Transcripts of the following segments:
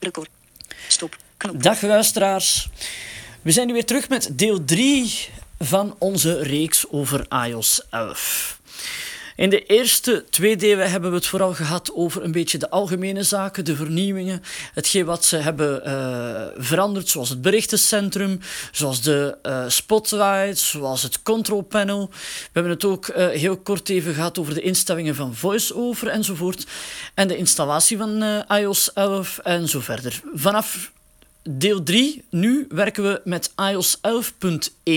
Record. Stop. Knop. Dag luisteraars. We zijn nu weer terug met deel 3 van onze reeks over iOS 11. In de eerste twee delen hebben we het vooral gehad over een beetje de algemene zaken, de vernieuwingen, hetgeen wat ze hebben eh, veranderd, zoals het berichtencentrum, zoals de eh, spotlight, zoals het control panel. We hebben het ook eh, heel kort even gehad over de instellingen van VoiceOver enzovoort en de installatie van iOS 11 en zo verder. Vanaf deel 3, nu werken we met iOS 11.1.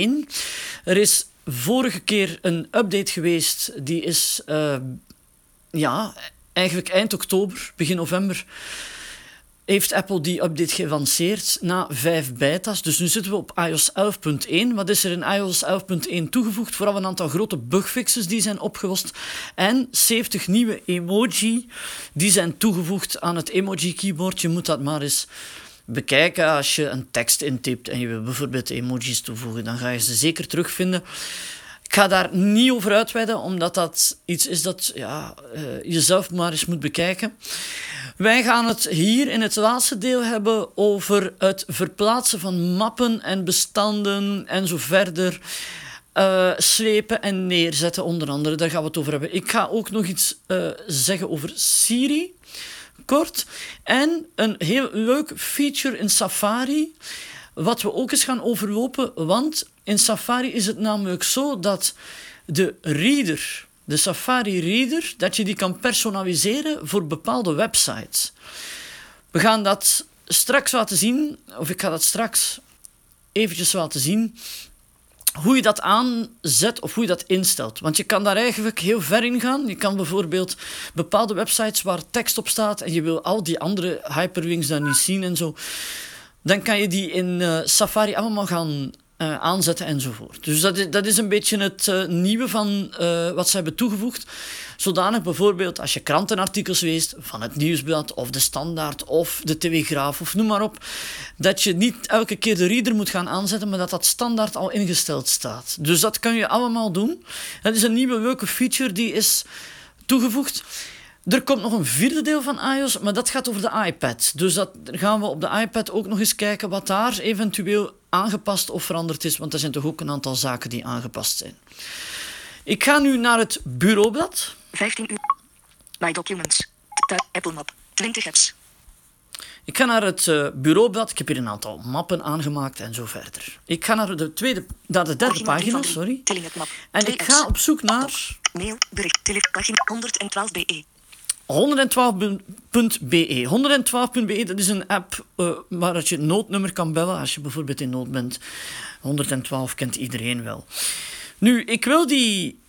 Er is vorige keer een update geweest, die is eh, ja, eigenlijk eind oktober, begin november. Heeft Apple die update gelanceerd na vijf beta's. Dus nu zitten we op iOS 11.1. Wat is er in iOS 11.1 toegevoegd? Vooral een aantal grote bugfixes die zijn opgelost. En 70 nieuwe emoji die zijn toegevoegd aan het emoji keyboard. Je moet dat maar eens bekijken als je een tekst intypt en je wil bijvoorbeeld emojis toevoegen. Dan ga je ze zeker terugvinden. Ik ga daar niet over uitweiden, omdat dat iets is dat ja, uh, jezelf maar eens moet bekijken. Wij gaan het hier in het laatste deel hebben over het verplaatsen van mappen en bestanden en zo verder. Uh, slepen en neerzetten, onder andere. Daar gaan we het over hebben. Ik ga ook nog iets uh, zeggen over Siri kort. En een heel leuk feature in Safari, wat we ook eens gaan overlopen, want in Safari is het namelijk zo dat de reader, de Safari reader, dat je die kan personaliseren voor bepaalde websites. We gaan dat straks laten zien, of ik ga dat straks eventjes laten zien hoe je dat aanzet of hoe je dat instelt. Want je kan daar eigenlijk heel ver in gaan. Je kan bijvoorbeeld bepaalde websites waar tekst op staat en je wil al die andere hyperlinks dan niet zien en zo. Dan kan je die in uh, Safari allemaal gaan uh, aanzetten enzovoort. Dus dat is, dat is een beetje het uh, nieuwe van uh, wat ze hebben toegevoegd. Zodanig bijvoorbeeld als je krantenartikels leest van het Nieuwsblad of de Standaard of de Telegraaf of noem maar op, dat je niet elke keer de reader moet gaan aanzetten, maar dat dat standaard al ingesteld staat. Dus dat kan je allemaal doen. Dat is een nieuwe leuke feature die is toegevoegd. Er komt nog een vierde deel van iOS, maar dat gaat over de iPad. Dus dat gaan we op de iPad ook nog eens kijken wat daar eventueel aangepast of veranderd is, want er zijn toch ook een aantal zaken die aangepast zijn. Ik ga nu naar het bureaublad. 15 uur. My documents. Apple Map. 20 apps. Ik ga naar het uh, bureaublad. Ik heb hier een aantal mappen aangemaakt en zo verder. Ik ga naar de, tweede, naar de derde pagina, sorry. En ik ga op zoek naar... Mail, bericht, telefoontje 112 BE. 112.be. 112.be, dat is een app uh, waar je noodnummer kan bellen als je bijvoorbeeld in nood bent. 112 kent iedereen wel. Nu, ik wil die,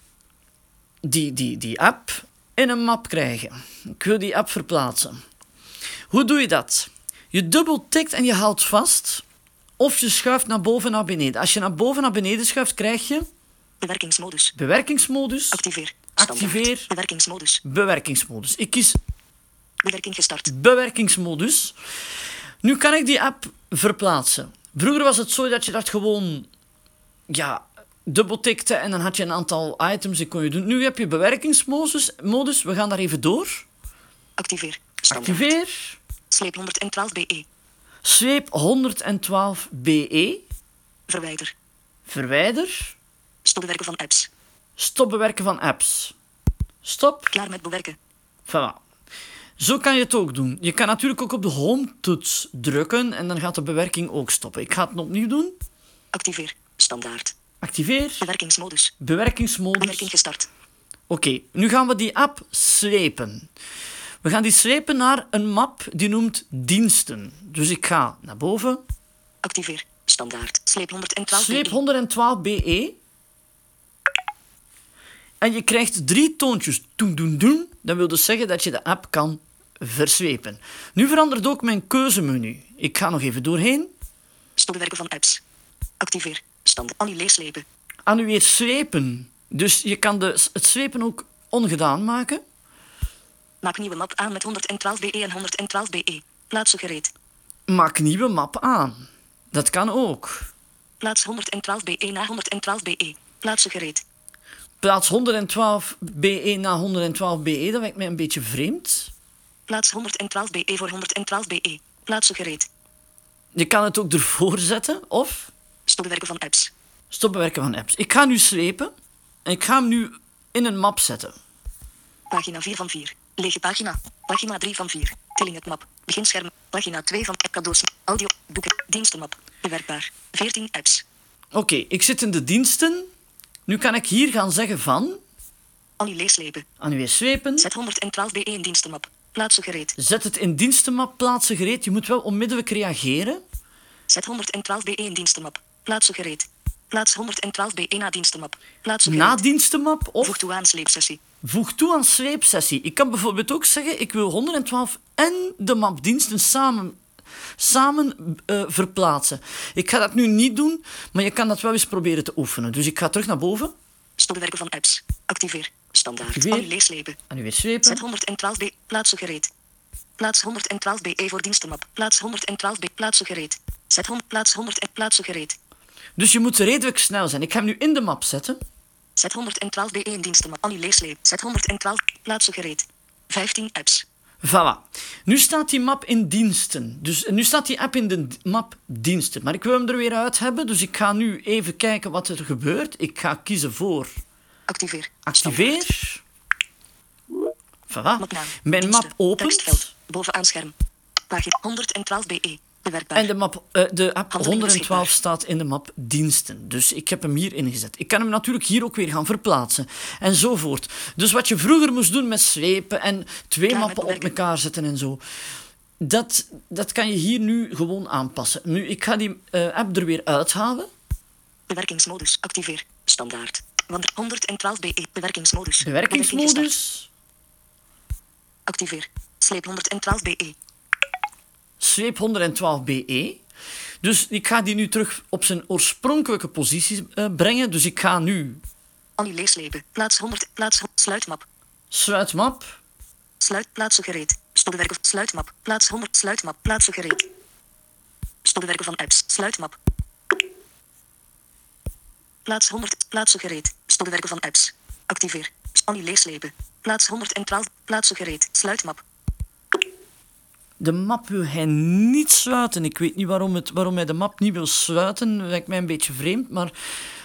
die, die, die app in een map krijgen. Ik wil die app verplaatsen. Hoe doe je dat? Je dubbeltikt en je houdt vast. Of je schuift naar boven naar beneden. Als je naar boven naar beneden schuift, krijg je... Bewerkingsmodus. Bewerkingsmodus. Activeer. Activeer. Bewerkingsmodus. Bewerkingsmodus. Ik kies Bewerking gestart. bewerkingsmodus. Nu kan ik die app verplaatsen. Vroeger was het zo dat je dat gewoon ja, dubbeltikte en dan had je een aantal items die kon je doen. Nu heb je bewerkingsmodus. Modus. We gaan daar even door. Activeer. Standaard. Activeer. Sleep 112 BE. Sleep 112 BE. Verwijder. Verwijder. Stop bewerken van apps. Stop bewerken van apps. Stop. Klaar met bewerken. Voilà. Zo kan je het ook doen. Je kan natuurlijk ook op de home-toets drukken en dan gaat de bewerking ook stoppen. Ik ga het opnieuw doen. Activeer. Standaard. Activeer. Bewerkingsmodus. Bewerkingsmodus. Bewerking gestart. Oké, okay, nu gaan we die app slepen. We gaan die slepen naar een map die noemt diensten. Dus ik ga naar boven. Activeer. Standaard. Sleep 112 Sleep 112 BE. En je krijgt drie toontjes. Doen, doen, doen. Dat wil dus zeggen dat je de app kan verswepen. Nu verandert ook mijn keuzemenu. Ik ga nog even doorheen. Stopbewerken van apps. Activeer. Stand. Annuleer slepen. Annuleer slepen. Dus je kan de, het slepen ook ongedaan maken. Maak nieuwe map aan met 112 BE en 112 BE. Plaatsen gereed. Maak nieuwe map aan. Dat kan ook. Plaats 112 BE na 112 BE. Plaatsen gereed. Plaats 112 BE na 112 BE, dat lijkt mij een beetje vreemd. Plaats 112 BE voor 112 BE. Plaatsen gereed. Je kan het ook ervoor zetten of Stopbewerken van apps. stopbewerken van apps. Ik ga nu slepen en ik ga hem nu in een map zetten. Pagina 4 van 4. Lege pagina. Pagina 3 van 4. Tilling het map. Beginscherm. Pagina 2 van cadeaus. Audio. Boeken. Dienstenmap. Bewerkbaar. 14 apps. Oké, ik zit in de diensten. Nu kan ik hier gaan zeggen van... Annie leeslepen. Aan u weer zwepen. Z112B1 dienstenmap. Plaatsen gereed. Zet het in dienstenmap, plaatsen gereed. Je moet wel onmiddellijk reageren. Z112B1 dienstenmap. Plaatsen gereed. Plaats 112B1 na dienstenmap. Plaatsen Na gereed. dienstenmap of Voeg toe aan sleepsessie. voeg toe aan sleepsessie. Ik kan bijvoorbeeld ook zeggen, ik wil 112 en de map diensten samen, samen eh, verplaatsen. Ik ga dat nu niet doen, maar je kan dat wel eens proberen te oefenen. Dus ik ga terug naar boven. Stopbewerken van apps. Activeer. Standaard. Activeer. Leeslepen. En nu weer zwepen. Z112B. Plaatsen gereed. Plaats 112BE voor dienstenmap. Plaats 112B. Plaatsen gereed. Z100. Plaats 100 en plaatsen gereed. Dus je moet redelijk snel zijn. Ik ga hem nu in de map zetten. Z112B1 dienstenmap. Annie leesleep. Z112. Plaatsen gereed. 15 apps. Voilà. Nu staat die map in diensten. Dus nu staat die app in de map diensten. Maar ik wil hem er weer uit hebben, dus ik ga nu even kijken wat er gebeurt. Ik ga kiezen voor Activeer. activeer. Voilà. Mapnaam. Mijn Diensten. map opent. Bovenaan scherm. Pagina 112BE. Bewerkbaar. En de, map, eh, de app Handelingen 112 beschikbaar. staat in de map diensten. Dus ik heb hem hier ingezet. Ik kan hem natuurlijk hier ook weer gaan verplaatsen. Enzovoort. Dus wat je vroeger moest doen met slepen en twee Klaar mappen op elkaar zetten en zo. Dat, dat kan je hier nu gewoon aanpassen. Nu, ik ga die eh, app er weer uithalen. Bewerkingsmodus. Activeer. Standaard. Want 112BE. Bewerkingsmodus. Bewerking gestart. Bewerkingsmodus. Activeer. Sleep 112BE. Sleep 112 BE. Dus ik ga die nu terug op zijn oorspronkelijke positie eh, brengen. Dus ik ga nu Annie leeslepen. Plaats 100. Plaats. Sluitmap. sluitmap. Sluit. Plaatsen gereed. Stopbewerken. Sluitmap. Plaats 100. Sluitmap. Plaatsen gereed. Stopbewerken van apps. Sluitmap. Plaats 100. Plaatsen gereed. Stopbewerken van apps. Activeer. Annie leeslepen. Plaats 112. Plaatsen gereed. Sluitmap. De map wil hij niet sluiten. Ik weet niet waarom, het, waarom hij de map niet wil sluiten. Dat lijkt mij een beetje vreemd, maar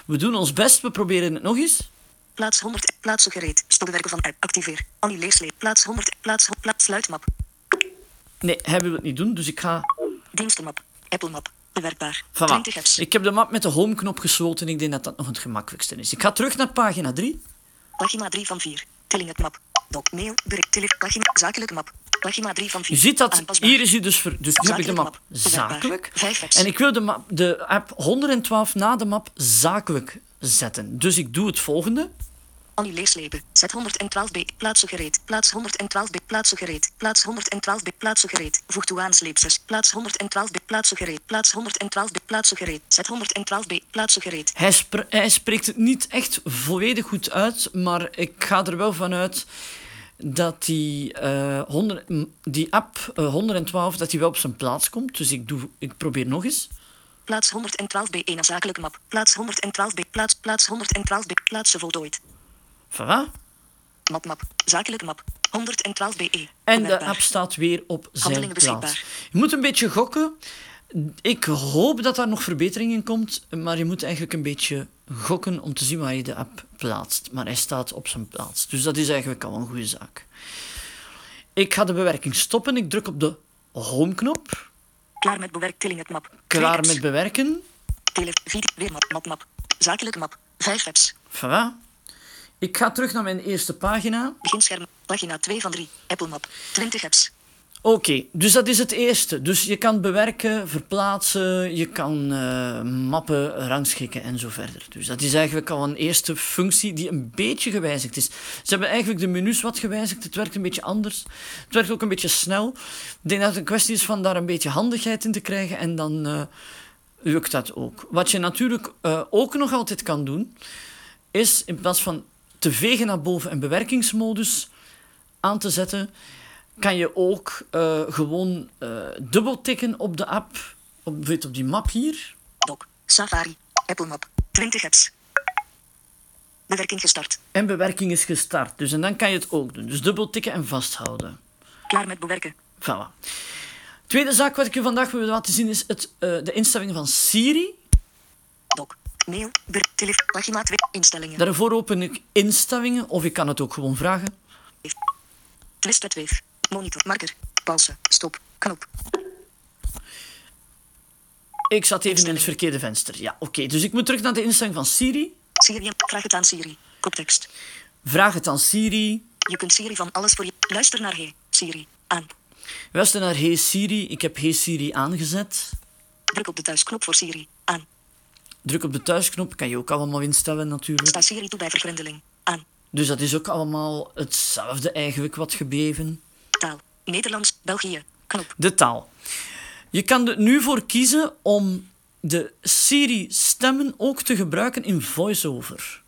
we doen ons best. We proberen het nog eens. Plaats 100. Plaatsen gereed. Stopbewerken van app. Activeer. Annie. Plaats 100. Plaats. Plaats. Sluitmap. Nee, hij wil het niet doen, dus ik ga... Dienstenmap. Apple map. Bewerkbaar. Voilà. 20 apps. Ik heb de map met de home-knop gesloten. Ik denk dat dat nog het gemakkelijkste is. Ik ga terug naar pagina 3. Pagina 3 van 4. Tilling het map. Doc, mail, bericht, tele, pagina, zakelijke map. Pagina 3 van 4. Je ziet dat, Aanpasbaar. hier is hij dus... Ver, dus nu heb ik de map zakelijk. En ik wil de, map, de app 112 na de map zakelijk zetten. Dus ik doe het volgende. Annie leeslepen. Zet 112b. Plaatsen gereed. Plaats 112b. Plaatsen gereed. Plaats 112b. Plaatsen gereed. Voeg toe aan sleepses. Plaats 112b. Plaatsen gereed. Plaats 112b. Plaatsen gereed. Zet 112b. Plaatsen gereed. Hij, spre- hij spreekt het niet echt volledig goed uit, maar ik ga er wel van uit dat die, eh, 100 m- die app eh, 112 dat die wel op zijn plaats komt. Dus ik, doe, ik probeer nog eens. Plaats 112b. 1 zakelijke map. Plaats 112b. Plaats. Plaats 112b. Plaatsen voltooid. Voilà. Map map. Zakelijke map. 112be. En de app staat weer op zijn plaats. Je moet een beetje gokken. Ik hoop dat daar nog verbetering in komt, maar je moet eigenlijk een beetje gokken om te zien waar je de app plaatst. Maar hij staat op zijn plaats, dus dat is eigenlijk al een goede zaak. Ik ga de bewerking stoppen. Ik druk op de home-knop. Klaar met het map. Klaar met bewerken. Tele, weer map, map, map. Zakelijke map. 5 apps. Voilà. Ik ga terug naar mijn eerste pagina. Beginscherm. Pagina 2 van 3. Apple map. 20 apps. Oké, dus dat is het eerste. Dus je kan bewerken, verplaatsen, je kan eh, mappen rangschikken en zo verder. Dus dat is eigenlijk al een eerste functie die een beetje gewijzigd is. Ze hebben eigenlijk de menus wat gewijzigd. Het werkt een beetje anders. Het werkt ook een beetje snel. Ik denk dat het een kwestie is van daar een beetje handigheid in te krijgen en dan eh, lukt dat ook. Wat je natuurlijk eh, ook nog altijd kan doen, is in plaats van te vegen naar boven en bewerkingsmodus aan te zetten, kan je ook eh, gewoon eh dubbeltikken op de app, op, weet, op die map hier. Doc. Safari. Apple map. 20 apps. Bewerking gestart. En bewerking is gestart. Dus en dan kan je het ook doen. Dus dubbeltikken en vasthouden. Klaar met bewerken. Voilà. Tweede zaak wat ik je vandaag wil laten zien is het, eh, de instellingen van Siri. Doc. Mail. Telefoon. Pagina 2. Instellingen. Daarvoor open ik instellingen, of ik kan het ook gewoon vragen. Wave. Monitor. Marker. Pauze. Stop. Knop. Ik zat even in het verkeerde venster. Ja, oké. Dus ik moet terug naar de instelling van Siri. Siri. Vraag het aan Siri. Koptekst. Vraag het aan Siri. Je kunt Siri van alles voor je. Luister naar Hey. Siri. Aan. Luister naar Hey Siri. Ik heb Hey Siri aangezet. Druk op de thuisknop voor Siri. Aan. Druk op de thuisknop. Kan je ook allemaal instellen natuurlijk. Sta Siri toe bij vergrendeling. Aan. Dus dat is ook allemaal hetzelfde eigenlijk wat gebleven. Nederlands. België. Knop. De taal. Je kan er nu voor kiezen om de Siri-stemmen ook te gebruiken in VoiceOver.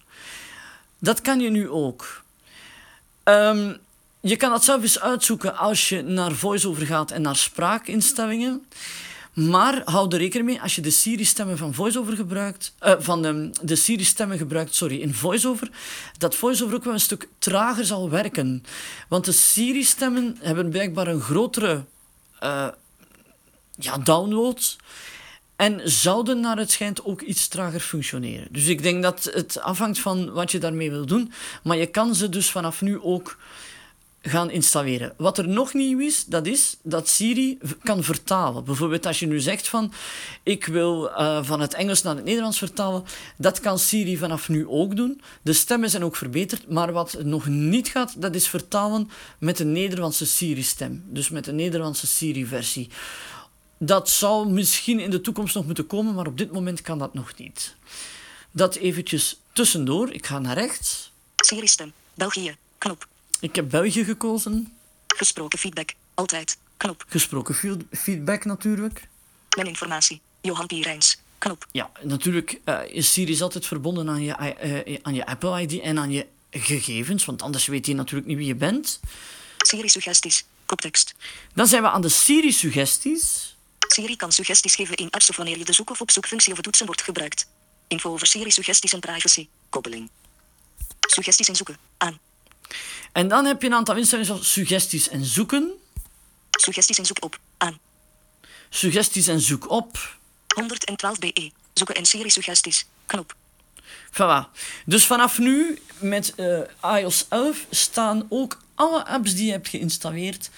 Dat kan je nu ook. Ehm, je kan dat zelf eens uitzoeken als je naar VoiceOver gaat en naar spraakinstellingen. Maar hou er rekening mee, als je de Siri-stemmen van VoiceOver gebruikt, eh, van de, de Siri-stemmen gebruikt, sorry, in VoiceOver, dat VoiceOver ook wel een stuk trager zal werken. Want de Siri-stemmen hebben blijkbaar een grotere eh, ja, download. En zouden naar het schijnt ook iets trager functioneren. Dus ik denk dat het afhangt van wat je daarmee wil doen. Maar je kan ze dus vanaf nu ook gaan installeren. Wat er nog nieuw is, dat is dat Siri kan vertalen. Bijvoorbeeld als je nu zegt van ik wil eh, van het Engels naar het Nederlands vertalen, dat kan Siri vanaf nu ook doen. De stemmen zijn ook verbeterd, maar wat nog niet gaat, dat is vertalen met een Nederlandse Siri-stem. Dus met een Nederlandse Siri-versie. Dat zou misschien in de toekomst nog moeten komen, maar op dit moment kan dat nog niet. Dat eventjes tussendoor. Ik ga naar rechts. Siri stem. België. Knop. Ik heb België gekozen. Gesproken feedback. Altijd. Knop. Gesproken feedback natuurlijk. Mijn informatie. Johan Pierijns. Knop. Ja, natuurlijk eh, is Siri is altijd verbonden aan je, eh, aan je Apple ID en aan je gegevens, want anders weet hij natuurlijk niet wie je bent. Siri suggesties. Koptekst. Dan zijn we aan de Siri-suggesties. Siri kan suggesties geven in apps of wanneer je de zoek- of opzoekfunctie of het toetsenbord gebruikt. Info over Siri suggesties en privacy. Koppeling. Suggesties en zoeken. Aan. En dan heb je een aantal instellingen zoals suggesties en zoeken. Suggesties en zoek op. Aan. Suggesties en zoek op. 112 BE. Zoeken en Siri suggesties. Knop. Voilà. Dus vanaf nu met eh, iOS 11 staan ook alle apps die je hebt geïnstalleerd,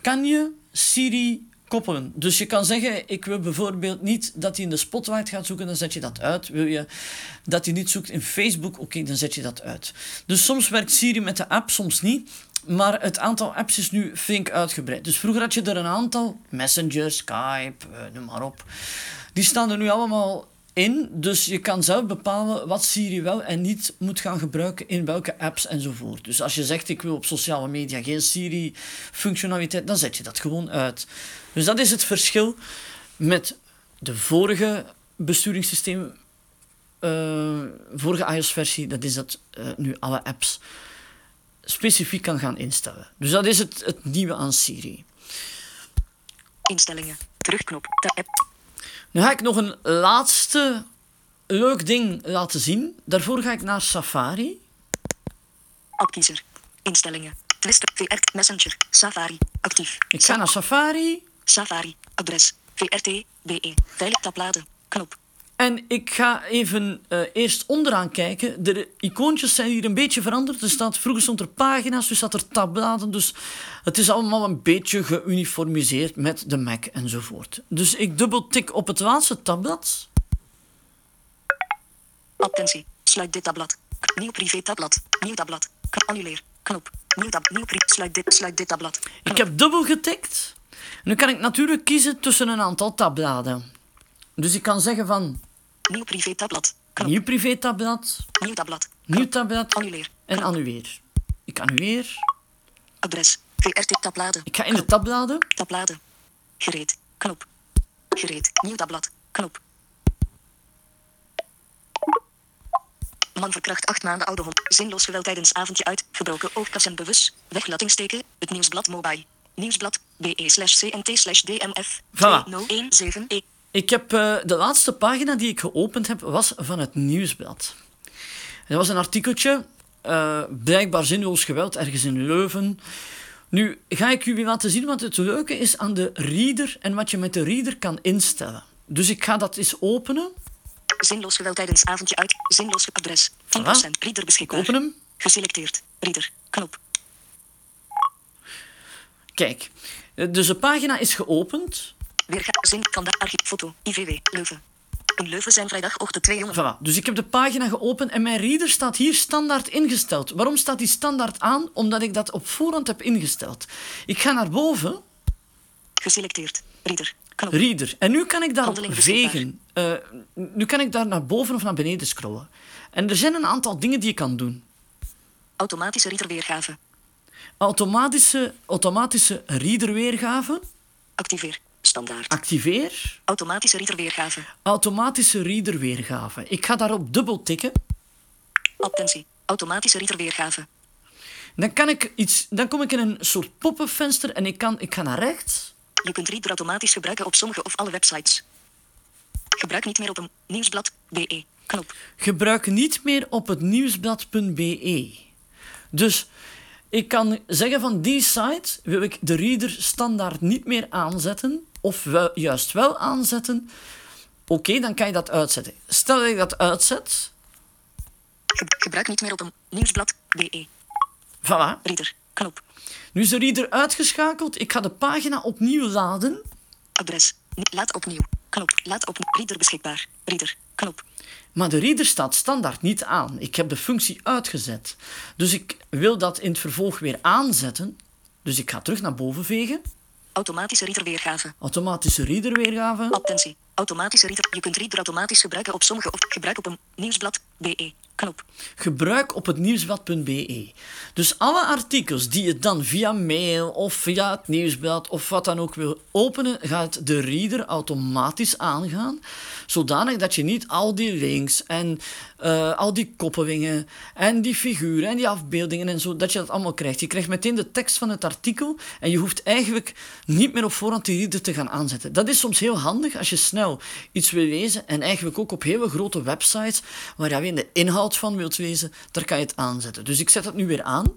kan je Siri koppelen. Dus je kan zeggen, ik wil bijvoorbeeld niet dat hij in de Spotlight gaat zoeken, dan zet je dat uit. Wil je dat hij niet zoekt in Facebook, oké, dan zet je dat uit. Dus soms werkt Siri met de app, soms niet. Maar het aantal apps is nu flink uitgebreid. Dus vroeger had je er een aantal, Messenger, Skype, eh, noem maar op. Die staan er nu allemaal in. Dus je kan zelf bepalen wat Siri wel en niet moet gaan gebruiken in welke apps enzovoort. Dus als je zegt ik wil op sociale media geen Siri-functionaliteit, dan zet je dat gewoon uit. Dus dat is het verschil met de vorige besturingssysteem, eh, vorige iOS-versie. Dat is dat eh, nu alle apps specifiek kan gaan instellen. Dus dat is het, het nieuwe aan Siri. Instellingen. Terugknop. De app. Nu ga ik nog een laatste leuk ding laten zien. Daarvoor ga ik naar Safari. Appkiezer. Instellingen. Twister. VR. Messenger. Safari. Actief. Ik ga naar Safari Safari. Adres. VRT. BE. Veilig tabbladen. Knop. En ik ga even eh, eerst onderaan kijken. De icoontjes zijn hier een beetje veranderd. Er staat, vroeger stond er pagina's, dus staat er tabbladen. Dus het is allemaal een beetje geuniformiseerd met de Mac enzovoort. Dus ik dubbeltik op het laatste tabblad. Attentie. Sluit dit tabblad. Nieuw privé tabblad. Nieuw tabblad. Annuleer. Knop. Nieuw tab. Nieuw pri- Sluit dit. Sluit dit tabblad. Ik heb dubbel getikt. Nu kan ik natuurlijk kiezen tussen een aantal tabbladen. Dus ik kan zeggen van Nieuw privé tabblad. Knop. nieuw privé tabblad, Nieuw tabblad. nieuw tabblad Annuleer. en annuleer. Ik annuleer. Adres. VRT tabbladen. Ik ga in de tabbladen. Tabbladen. Gereed. Knop. Gereed. Nieuw tabblad. Knop. Man verkracht acht maanden oude hond. Zinloos geweld tijdens avondje uit. Gebroken oogkas en bewust. Weglatingsteken. Het nieuwsblad mobile. Nieuwsblad. BE slash CNT slash DMF. Voilà. 2017E. Ik heb eh, de laatste pagina die ik geopend heb, was van het nieuwsblad. Er was een artikeltje, eh, blijkbaar zinloos geweld ergens in Leuven. Nu ga ik jullie laten zien wat het leuke is aan de reader en wat je met de reader kan instellen. Dus ik ga dat eens openen. Zinloos geweld tijdens avondje uit. Zinloos adres. 10% reader beschikbaar. Open hem. Geselecteerd. Reader. Knop. Kijk, eh, dus de pagina is geopend. Weerga. Zin. Vandaag. Archief. Foto. IVW. Leuven. In Leuven zijn vrijdagochtend twee jongen. Voilà. Dus ik heb de pagina geopend en mijn reader staat hier standaard ingesteld. Waarom staat die standaard aan? Omdat ik dat op voorhand heb ingesteld. Ik ga naar boven, Geselecteerd. Reader. Knop. reader. En nu kan ik daarop beschikbaar. vegen. Eh, nu kan ik daar naar boven of naar beneden scrollen. En er zijn een aantal dingen die je kan doen. Automatische reader weergave. Automatische, automatische readerweergave. Activeer. Standaard. Activeer. Automatische reader weergave. Automatische readerweergave. Ik ga daarop dubbel tikken. Attentie. Automatische reader weergave. Dan, kan ik iets, dan kom ik in een soort pop-up venster en ik, kan, ik ga naar rechts. Je kunt Reader automatisch gebruiken op sommige of alle websites. Gebruik niet meer op een nieuwsblad. BE. Knop. Gebruik niet meer op het nieuwsblad.be. Dus ik kan zeggen van die site wil ik de reader standaard niet meer aanzetten, of wel, juist wel aanzetten. Oké, dan kan je dat uitzetten. Stel dat ik dat uitzet, Ge- gebruik niet meer op een nieuwsblad. BE. voilà. Reader. Knop. Nu is de reader uitgeschakeld. Ik ga de pagina opnieuw laden. Adres. Laat opnieuw. Knop. Laat opnieuw. Reader beschikbaar. Reader. Knop. Maar de reader staat standaard niet aan. Ik heb de functie uitgezet. Dus ik wil dat in het vervolg weer aanzetten. Dus ik ga terug naar boven vegen. Automatische reader weergave. Automatische readerweergave. Attentie. Automatische reader. Je kunt Reader automatisch gebruiken op sommige of gebruik op een nieuwsblad. BE. Knop. Gebruik op het nieuwsblad.be. Dus alle artikels die je dan via mail of via het nieuwsblad of wat dan ook wil openen, gaat de reader automatisch aangaan. Zodanig dat je niet al die links en eh, al die koppelingen en die figuren en die afbeeldingen en zo, dat je dat allemaal krijgt. Je krijgt meteen de tekst van het artikel en je hoeft eigenlijk niet meer op voorhand die reader te gaan aanzetten. Dat is soms heel handig als je snel iets wil lezen en eigenlijk ook op hele grote websites waar je de inhoud van wilt lezen, daar kan je het aanzetten. Dus ik zet het nu weer aan.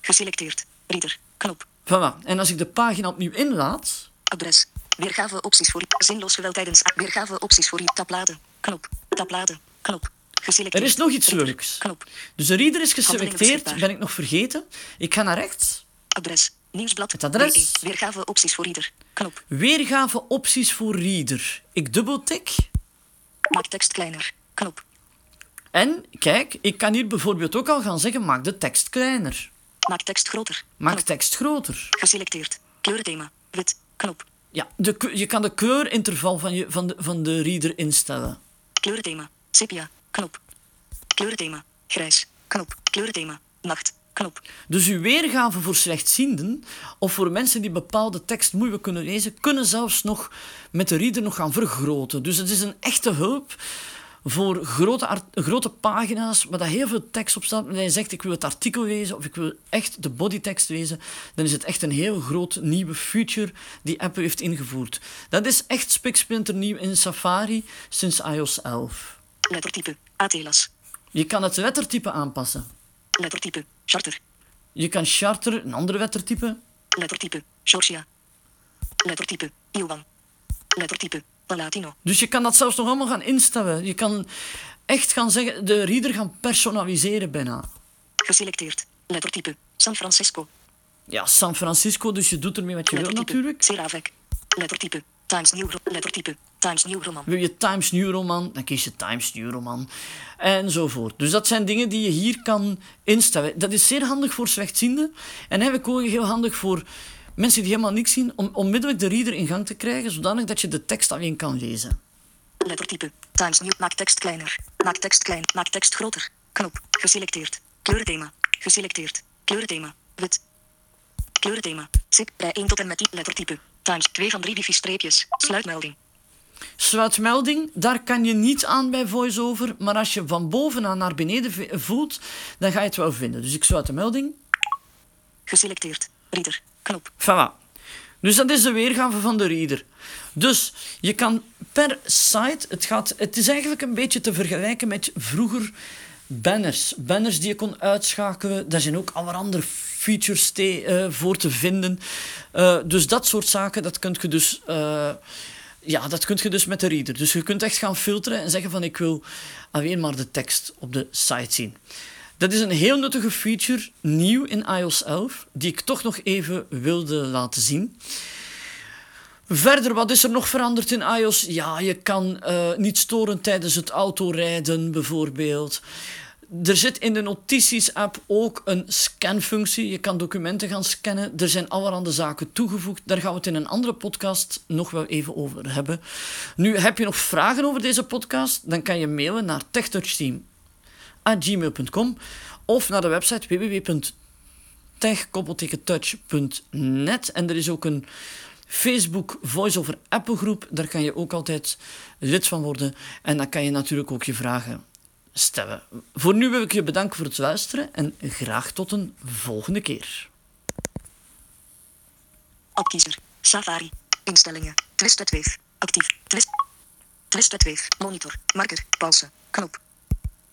Geselecteerd. Reader. Knop. Voilà. En als ik de pagina opnieuw inlaat, Adres. Weergave opties voor zinloos geweld tijdens weergave opties voor tabbladen. Knop. Tabbladen. Knop. Geselecteerd. er is nog iets leuks. Knop. Dus de reader is geselecteerd, ben ik nog vergeten. Ik ga naar rechts. Adres. Nieuwsblad. Het adres. BE. Weergave opties voor Reader. Knop. Weergave opties voor reader. Ik dubbeltik. Maak tekst kleiner. Knop. En kijk, ik kan hier bijvoorbeeld ook al gaan zeggen: maak de tekst kleiner. Maak tekst groter. Maak Knop. tekst groter. Geselecteerd. Kleurenthema. Wit. Knop. Ja, de, je kan de kleurinterval van, je, van, de, van de reader instellen. Kleurenthema. Sepia. Knop. Kleurenthema. Grijs. Knop. Kleurenthema. Nacht. Knop. Dus uw weergave voor slechtzienden of voor mensen die bepaalde tekst moeilijk kunnen lezen, kunnen zelfs nog met de reader nog gaan vergroten. Dus het is een echte hulp voor grote, grote pagina's waar dat heel veel tekst op staat. Wanneer je zegt ik wil het artikel lezen of ik wil echt de bodytekst lezen, dan is het echt een heel groot nieuwe feature die Apple heeft ingevoerd. Dat is echt spiksplinternieuw in Safari sinds iOS 11. Lettertype. ATLAS. Je kan het lettertype aanpassen. Lettertype. Charter. Je kan charter, een andere lettertype. Lettertype. Georgia. Lettertype. Iwan. Lettertype. Dus je kan dat zelfs nog allemaal gaan instellen. Je kan echt gaan zeggen, de reader gaan personaliseren bijna. Geselecteerd. Lettertype. San Francisco. Ja, San Francisco, dus je doet ermee wat je wil natuurlijk. Seravec. Lettertype. Times New Lettertype. Times New Roman. Wil je Times New Roman, dan kies je Times New Roman. Enzovoort. Dus dat zijn dingen die je hier kan instellen. Dat is zeer handig voor slechtzienden. En eigenlijk ook heel handig voor mensen die helemaal niks zien, om onmiddellijk de reader in gang te krijgen, zodanig dat je de tekst alleen kan lezen. Lettertype. Times New. Maak tekst kleiner. Maak tekst klein. Maak tekst groter. Knop. Geselecteerd. Kleurenthema. Geselecteerd. Kleurenthema. Wit. Kleurenthema. Sip. Rij 1 tot en met 10. Lettertype. Times 2 van 3 wifi streepjes. Sluitmelding. Sluitmelding, daar kan je niet aan bij VoiceOver, maar als je van bovenaan naar beneden voelt, dan ga je het wel vinden. Dus ik sluit de melding. Geselecteerd. Reader. Knop. Voilà. Dus dat is de weergave van de reader. Dus je kan per site, het, gaat, het is eigenlijk een beetje te vergelijken met vroeger banners. Banners die je kon uitschakelen, daar zijn ook allerhande features te, eh, voor te vinden. Eh, dus dat soort zaken, dat kun je dus... eh, ja, dat kun je dus met de reader. Dus je kunt echt gaan filteren en zeggen van ik wil alleen maar de tekst op de site zien. Dat is een heel nuttige feature, nieuw in iOS 11, die ik toch nog even wilde laten zien. Verder, wat is er nog veranderd in iOS? Ja, je kan eh, niet storen tijdens het autorijden, bijvoorbeeld. Er zit in de notities-app ook een scanfunctie. Je kan documenten gaan scannen. Er zijn allerhande zaken toegevoegd. Daar gaan we het in een andere podcast nog wel even over hebben. Nu, heb je nog vragen over deze podcast? Dan kan je mailen naar techtouchteam.gmail.com of naar de website www.tech-touch.net. En er is ook een Facebook Voice over Apple groep. Daar kan je ook altijd lid van worden. En dan kan je natuurlijk ook je vragen stellen. Voor nu wil ik je bedanken voor het luisteren en graag tot een volgende keer. Opkiezer. Safari. Instellingen. Wave. Actief. Twist. Wave. Monitor. Marker. Pauze. Knop.